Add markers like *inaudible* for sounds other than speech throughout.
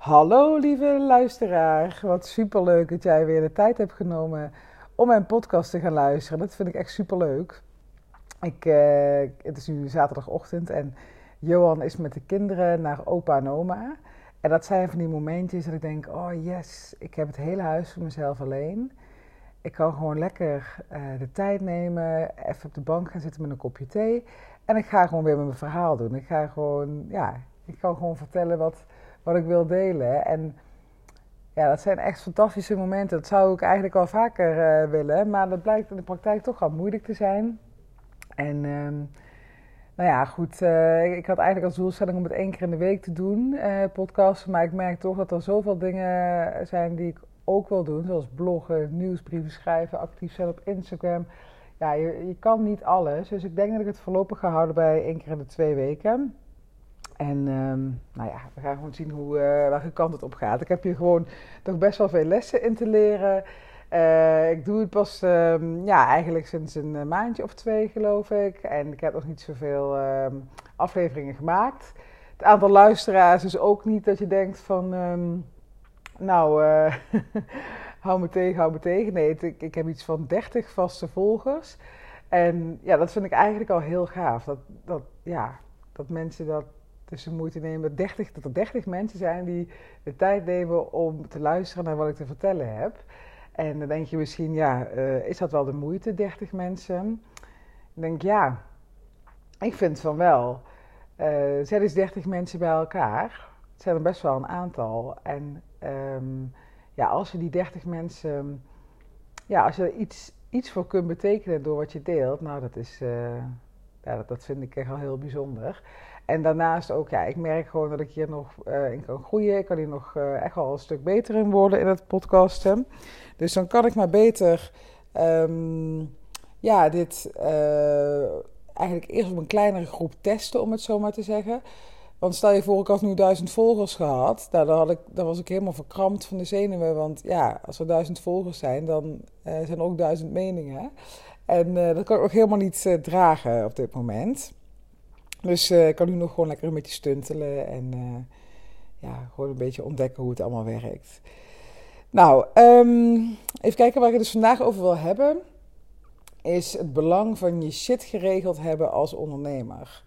Hallo lieve luisteraar, wat superleuk dat jij weer de tijd hebt genomen om mijn podcast te gaan luisteren. Dat vind ik echt superleuk. Ik, uh, het is nu zaterdagochtend en Johan is met de kinderen naar opa en oma. En dat zijn van die momentjes dat ik denk, oh yes, ik heb het hele huis voor mezelf alleen. Ik kan gewoon lekker uh, de tijd nemen, even op de bank gaan zitten met een kopje thee. En ik ga gewoon weer mijn verhaal doen. Ik ga gewoon, ja, ik kan gewoon vertellen wat, wat ik wil delen. En ja, dat zijn echt fantastische momenten. Dat zou ik eigenlijk wel vaker uh, willen. Maar dat blijkt in de praktijk toch wel moeilijk te zijn. En um, nou ja, goed. Uh, ik had eigenlijk als doelstelling om het één keer in de week te doen, uh, podcasten. Maar ik merk toch dat er zoveel dingen zijn die ik ook wil doen. Zoals bloggen, nieuwsbrieven schrijven, actief zijn op Instagram. Ja, je, je kan niet alles. Dus ik denk dat ik het voorlopig ga houden bij één keer in de twee weken. En um, nou ja, we gaan gewoon zien hoe, uh, welke kant het op gaat. Ik heb hier gewoon toch best wel veel lessen in te leren. Uh, ik doe het pas um, ja, eigenlijk sinds een maandje of twee, geloof ik. En ik heb nog niet zoveel um, afleveringen gemaakt. Het aantal luisteraars is ook niet dat je denkt van... nou, *laughs* hou me tegen, hou me tegen. Nee, ik, ik heb iets van 30 vaste volgers. En ja, dat vind ik eigenlijk al heel gaaf. Dat, dat, ja, dat mensen dat dus de moeite nemen 30, dat er 30 mensen zijn die de tijd nemen om te luisteren naar wat ik te vertellen heb. En dan denk je misschien, ja, uh, is dat wel de moeite, 30 mensen? Ik denk, ja, ik vind van wel. Uh, zet eens 30 mensen bij elkaar. Het zijn er best wel een aantal. En um, ja, als je die 30 mensen, ja, als je er iets, iets voor kunt betekenen door wat je deelt, nou, dat is, uh, ja, dat, dat vind ik echt al heel bijzonder. En daarnaast ook, ja, ik merk gewoon dat ik hier nog uh, in kan groeien. Ik kan hier nog uh, echt wel een stuk beter in worden in het podcasten. Dus dan kan ik maar beter, um, ja, dit uh, eigenlijk eerst op een kleinere groep testen, om het zo maar te zeggen. Want stel je voor, ik had nu duizend volgers gehad. Nou, dan, had ik, dan was ik helemaal verkrampt van de zenuwen. Want ja, als er duizend volgers zijn, dan zijn ook duizend meningen. En dat kan ik ook helemaal niet dragen op dit moment. Dus uh, ik kan nu nog gewoon lekker een beetje stuntelen en uh, ja, gewoon een beetje ontdekken hoe het allemaal werkt. Nou, um, even kijken waar ik het dus vandaag over wil hebben. Is het belang van je shit geregeld hebben als ondernemer.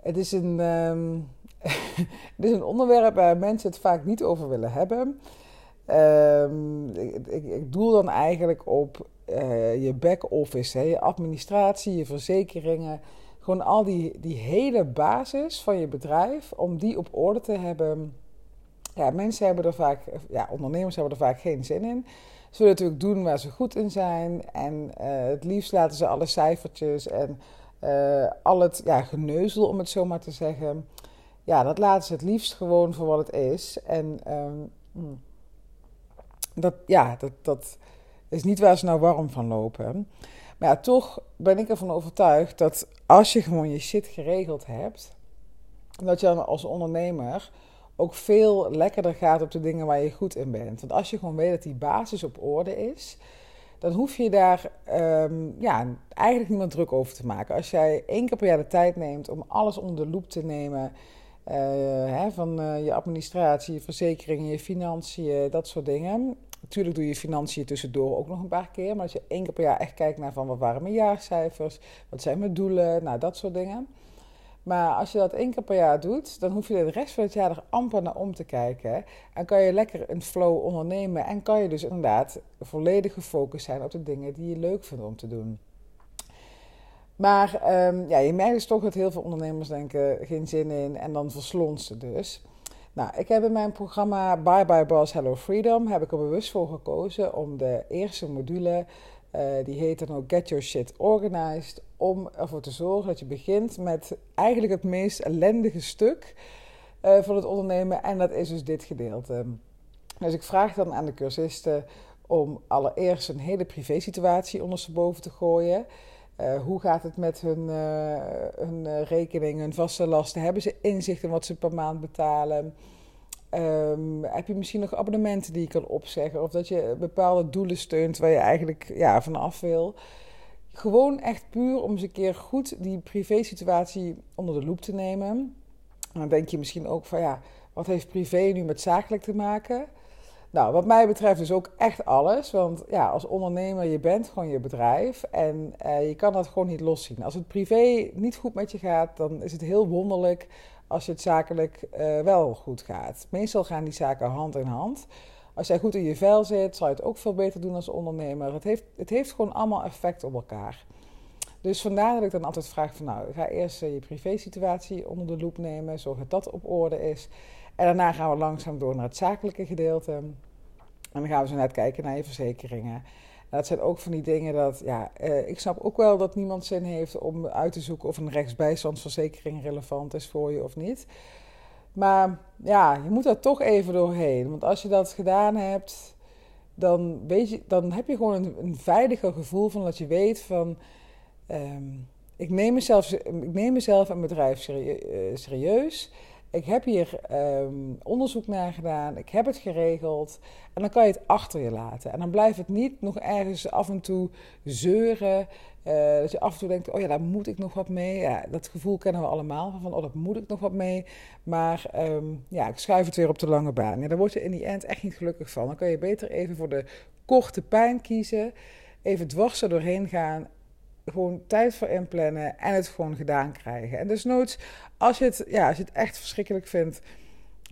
Het is een, um, *laughs* het is een onderwerp waar mensen het vaak niet over willen hebben. Um, ik, ik, doel dan eigenlijk op uh, je back-office, je administratie, je verzekeringen gewoon al die, die hele basis van je bedrijf, om die op orde te hebben. Ja, mensen hebben er vaak, ja, ondernemers hebben er vaak geen zin in. Ze willen natuurlijk doen waar ze goed in zijn. En uh, het liefst laten ze alle cijfertjes en uh, al het ja, geneuzel, om het zo maar te zeggen. Ja, dat laten ze het liefst gewoon voor wat het is. En um, dat, ja, dat, dat is niet waar ze nou warm van lopen. Maar ja, toch ben ik ervan overtuigd dat als je gewoon je shit geregeld hebt, dat je dan als ondernemer ook veel lekkerder gaat op de dingen waar je goed in bent. Want als je gewoon weet dat die basis op orde is, dan hoef je daar um, ja, eigenlijk niet meer druk over te maken. Als jij één keer per jaar de tijd neemt om alles onder de loep te nemen. Uh, hè, van uh, je administratie, je verzekeringen, je financiën, dat soort dingen. Natuurlijk doe je financiën tussendoor ook nog een paar keer. Maar als je één keer per jaar echt kijkt naar van wat waren mijn jaarcijfers, wat zijn mijn doelen, nou dat soort dingen. Maar als je dat één keer per jaar doet, dan hoef je de rest van het jaar er amper naar om te kijken. En kan je lekker een flow ondernemen. En kan je dus inderdaad volledig gefocust zijn op de dingen die je leuk vindt om te doen. Maar um, ja, je merkt dus toch dat heel veel ondernemers denken geen zin in en dan verslonsen dus. Nou, ik heb in mijn programma Bye Bye Boss Hello Freedom heb ik er bewust voor gekozen om de eerste module, uh, die heet dan ook Get Your Shit Organized, om ervoor te zorgen dat je begint met eigenlijk het meest ellendige stuk uh, van het ondernemen en dat is dus dit gedeelte. Dus ik vraag dan aan de cursisten om allereerst een hele privé situatie ondersteboven te gooien. Uh, hoe gaat het met hun, uh, hun uh, rekening, hun vaste lasten? Hebben ze inzicht in wat ze per maand betalen? Um, heb je misschien nog abonnementen die je kan opzeggen? Of dat je bepaalde doelen steunt waar je eigenlijk ja, vanaf wil? Gewoon echt puur om eens een keer goed die privé-situatie onder de loep te nemen. En dan denk je misschien ook van ja, wat heeft privé nu met zakelijk te maken? Nou, wat mij betreft is ook echt alles. Want ja, als ondernemer, je bent gewoon je bedrijf. En uh, je kan dat gewoon niet loszien. Als het privé niet goed met je gaat, dan is het heel wonderlijk als het zakelijk uh, wel goed gaat. Meestal gaan die zaken hand in hand. Als jij goed in je vel zit, zal je het ook veel beter doen als ondernemer. Het heeft, het heeft gewoon allemaal effect op elkaar. Dus vandaar dat ik dan altijd vraag van nou, ga eerst uh, je privésituatie onder de loep nemen, zorg dat dat op orde is. En daarna gaan we langzaam door naar het zakelijke gedeelte. En dan gaan we zo net kijken naar je verzekeringen. En dat zijn ook van die dingen dat, ja, uh, ik snap ook wel dat niemand zin heeft om uit te zoeken of een rechtsbijstandsverzekering relevant is voor je of niet. Maar ja, je moet er toch even doorheen. Want als je dat gedaan hebt, dan, weet je, dan heb je gewoon een, veiliger gevoel van dat je weet van. Um, ik, neem mezelf, ik neem mezelf en mijn bedrijf eh, serieus. Ik heb hier um, onderzoek naar gedaan. Ik heb het geregeld. En dan kan je het achter je laten. En dan blijft het niet nog ergens af en toe zeuren. Uh, dat je af en toe denkt, oh ja, daar moet ik nog wat mee. Ja, dat gevoel kennen we allemaal. Van, oh, daar moet ik nog wat mee. Maar um, ja, ik schuif het weer op de lange baan. Ja, daar word je in die end echt niet gelukkig van. Dan kan je beter even voor de korte pijn kiezen. Even dwars er doorheen gaan gewoon tijd voor inplannen en het gewoon gedaan krijgen. En dus nooit, als je het, ja, als je het echt verschrikkelijk vindt,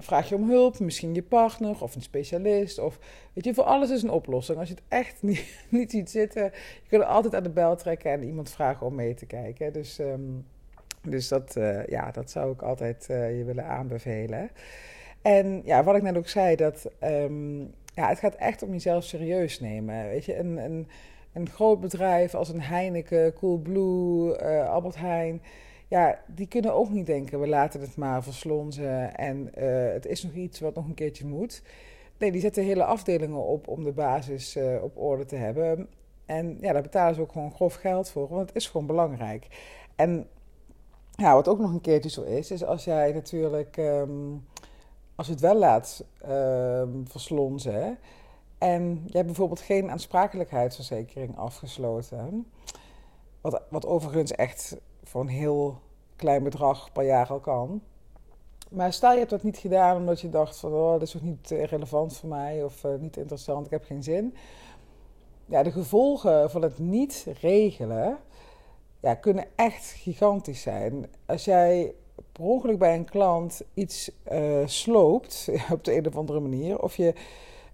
vraag je om hulp, misschien je partner of een specialist. Of weet je, voor alles is een oplossing. Als je het echt niet, *laughs* niet ziet zitten, je kunt altijd aan de bel trekken en iemand vragen om mee te kijken. Dus, um, dus dat, uh, ja, dat zou ik altijd uh, je willen aanbevelen. En ja, wat ik net ook zei, dat um, ja, het gaat echt om jezelf serieus nemen. Weet je, een, een een groot bedrijf als een Heineken, Coolblue, uh, Albert Heijn. Ja, die kunnen ook niet denken, we laten het maar verslonzen en uh, het is nog iets wat nog een keertje moet. Nee, die zetten hele afdelingen op om de basis uh, op orde te hebben. En ja, daar betalen ze ook gewoon grof geld voor, want het is gewoon belangrijk. En ja, wat ook nog een keertje zo is, is als jij natuurlijk, um, als je het wel laat um, verslonzen, en je hebt bijvoorbeeld geen aansprakelijkheidsverzekering afgesloten. Wat, wat overigens echt voor een heel klein bedrag per jaar al kan. Maar stel je hebt dat niet gedaan omdat je dacht van oh, dat is toch niet relevant voor mij of uh, niet interessant, ik heb geen zin. Ja, de gevolgen van het niet regelen ja, kunnen echt gigantisch zijn. Als jij per ongeluk bij een klant iets uh, sloopt *laughs* op de een of andere manier, of je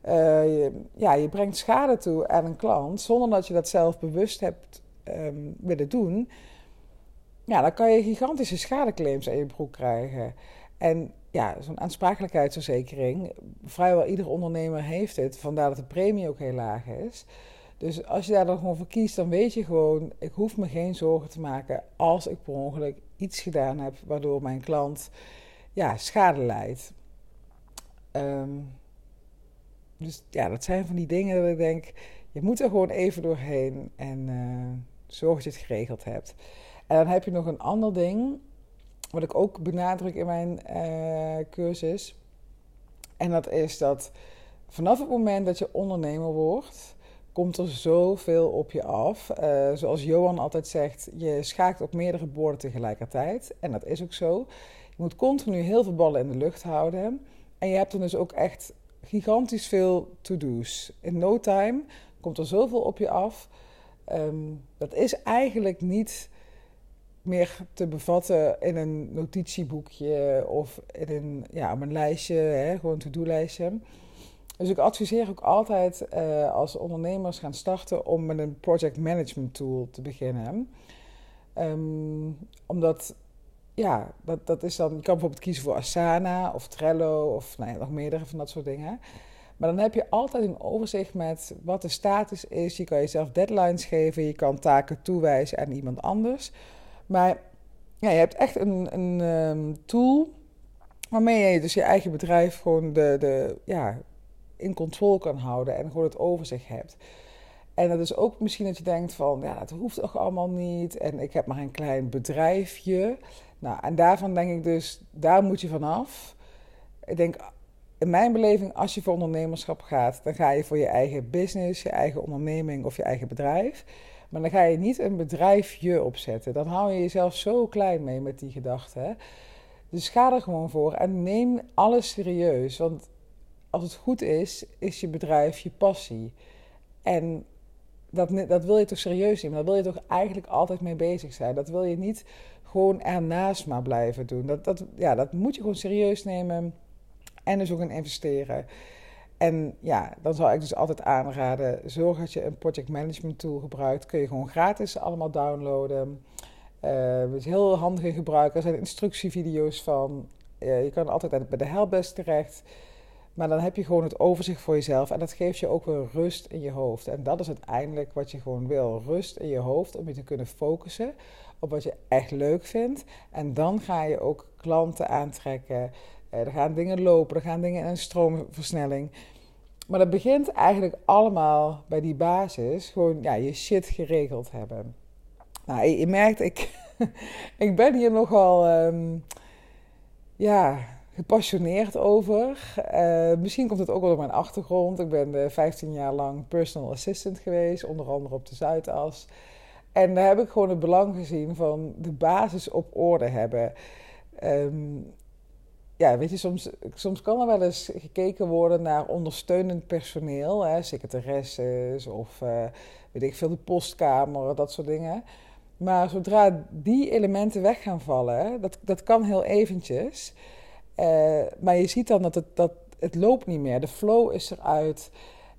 je, ja, je brengt schade toe aan een klant zonder dat je dat zelf bewust hebt um, willen doen. Ja, dan kan je gigantische schadeclaims aan je broek krijgen. En ja, zo'n aansprakelijkheidsverzekering, vrijwel ieder ondernemer heeft het. Vandaar dat de premie ook heel laag is. Dus als je daar dan gewoon voor kiest, dan weet je gewoon, ik hoef me geen zorgen te maken als ik per ongeluk iets gedaan heb waardoor mijn klant ja, schade leidt. Um, dus ja, dat zijn van die dingen dat ik denk, je moet er gewoon even doorheen en uh, zorg dat je het geregeld hebt. En dan heb je nog een ander ding, wat ik ook benadruk in mijn uh, cursus. En dat is dat vanaf het moment dat je ondernemer wordt, komt er zoveel op je af. Uh, zoals Johan altijd zegt, je schaakt op meerdere borden tegelijkertijd. En dat is ook zo. Je moet continu heel veel ballen in de lucht houden. En je hebt dan dus ook echt gigantisch veel to-do's. In no time komt er zoveel op je af. Um, dat is eigenlijk niet meer te bevatten in een notitieboekje of in een, ja, een lijstje, hè, gewoon een to-do-lijstje. Dus ik adviseer ook altijd uh, als ondernemers gaan starten om met een project management tool te beginnen. Um, omdat ja, dat, dat is dan, je kan bijvoorbeeld kiezen voor Asana of Trello of nou ja, nog meerdere van dat soort dingen. Maar dan heb je altijd een overzicht met wat de status is. Je kan jezelf deadlines geven, je kan taken toewijzen aan iemand anders. Maar ja, je hebt echt een, een um, tool waarmee je dus je eigen bedrijf gewoon de, de, ja, in controle kan houden en gewoon het overzicht hebt. En dat is ook misschien dat je denkt van, ja, dat hoeft toch allemaal niet. En ik heb maar een klein bedrijfje. Nou, en daarvan denk ik dus, daar moet je vanaf. Ik denk, in mijn beleving, als je voor ondernemerschap gaat, dan ga je voor je eigen business, je eigen onderneming of je eigen bedrijf. Maar dan ga je niet een bedrijfje opzetten. Dan hou je jezelf zo klein mee met die gedachte. Dus ga er gewoon voor en neem alles serieus. Want als het goed is, is je bedrijf je passie. En dat, dat wil je toch serieus nemen. Daar wil je toch eigenlijk altijd mee bezig zijn. Dat wil je niet gewoon ernaast maar blijven doen. Dat, dat, ja, dat moet je gewoon serieus nemen en dus ook in investeren. En ja, dan zou ik dus altijd aanraden: zorg dat je een project management tool gebruikt. Kun je gewoon gratis allemaal downloaden. Uh, het is heel handig in gebruiken. Er zijn instructievideo's van. Je kan altijd bij de helpdesk terecht. Maar dan heb je gewoon het overzicht voor jezelf. En dat geeft je ook weer rust in je hoofd. En dat is uiteindelijk wat je gewoon wil. Rust in je hoofd om je te kunnen focussen op wat je echt leuk vindt. En dan ga je ook klanten aantrekken. Eh, er gaan dingen lopen, er gaan dingen in een stroomversnelling. Maar dat begint eigenlijk allemaal bij die basis. Gewoon ja, je shit geregeld hebben. Nou, je, merkt, ik, *laughs* ik ben hier nogal um, ja, gepassioneerd over. Uh, misschien komt het ook wel door mijn achtergrond. Ik ben 15 jaar lang personal assistant geweest, onder andere op de Zuidas. En daar heb ik gewoon het belang gezien van de basis op orde hebben. Um, ja, weet je, soms, soms kan er wel eens gekeken worden naar ondersteunend personeel, hè, secretaresses of uh, weet ik veel, de postkamer, dat soort dingen. Maar zodra die elementen weg gaan vallen, dat, dat kan heel eventjes. Uh, maar je ziet dan dat het, dat het loopt niet meer. De flow is eruit.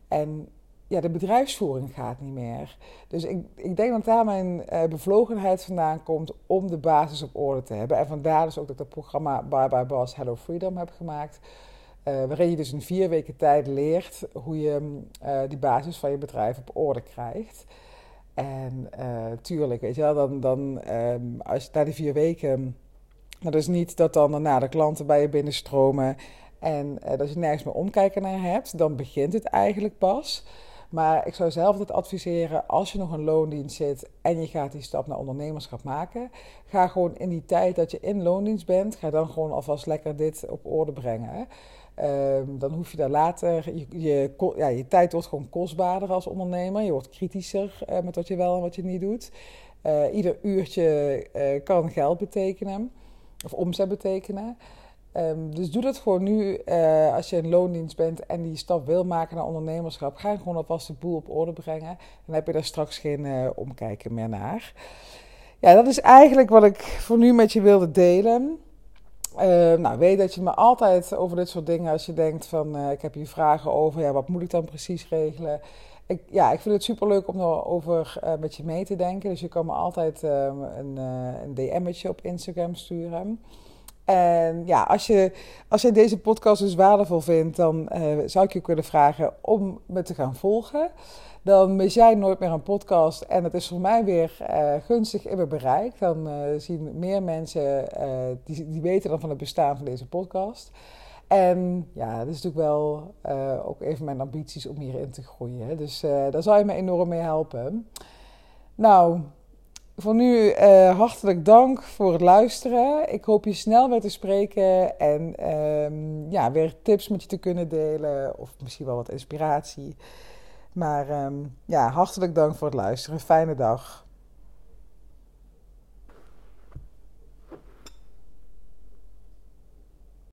En ja, de bedrijfsvoering gaat niet meer. Dus ik, ik denk dat daar mijn uh, bevlogenheid vandaan komt om de basis op orde te hebben. En vandaar dus ook dat ik het programma Bye Bye Boss Hello Freedom heb gemaakt. Uh, waarin je dus in vier weken tijd leert hoe je uh, die basis van je bedrijf op orde krijgt. En tuurlijk, weet je wel, dan, dan um, als je na die vier weken... Dat is niet dat dan daarna de klanten bij je binnenstromen en dat je nergens meer omkijken naar hebt. Dan begint het eigenlijk pas. Maar ik zou zelf het adviseren, als je nog een loondienst zit en je gaat die stap naar ondernemerschap maken, ga gewoon in die tijd dat je in loondienst bent, ga dan gewoon alvast lekker dit op orde brengen. Um, dan hoef je daar later, je, ja, je tijd wordt gewoon kostbaarder als ondernemer. Je wordt kritischer uh, met wat je wel en wat je niet doet. Uh, ieder uurtje kan geld betekenen, of omzet betekenen. Um, dus doe dat gewoon nu uh, als je in loondienst bent en die stap wil maken naar ondernemerschap. Ga gewoon alvast de boel op orde brengen. Dan heb je daar straks geen uh, omkijken meer naar. Ja, dat is eigenlijk wat ik voor nu met je wilde delen. Uh, nou, weet dat je me altijd over dit soort dingen, als je denkt van ik heb hier vragen over, ja, wat moet ik dan precies regelen? Ik, ja, ik vind het super leuk om erover met je mee te denken. Dus je kan me altijd ehm, een, een DM'tje op Instagram sturen. En ja, als je, als je deze podcast dus waardevol vindt, dan uh, zou ik je kunnen vragen om me te gaan volgen. Dan mis jij nooit meer een podcast en het is voor mij weer uh, gunstig in mijn bereik. Dan uh, zien meer mensen, die, die weten dan van het bestaan van deze podcast. En ja, dat is natuurlijk wel ook even mijn ambities om hierin te groeien. Dus daar zou je me enorm mee helpen. Nou, voor nu uh, hartelijk dank voor het luisteren. Ik hoop je snel weer te spreken en um, ja, weer tips met je te kunnen delen of misschien wel wat inspiratie. Maar um, ja, hartelijk dank voor het luisteren. Fijne dag.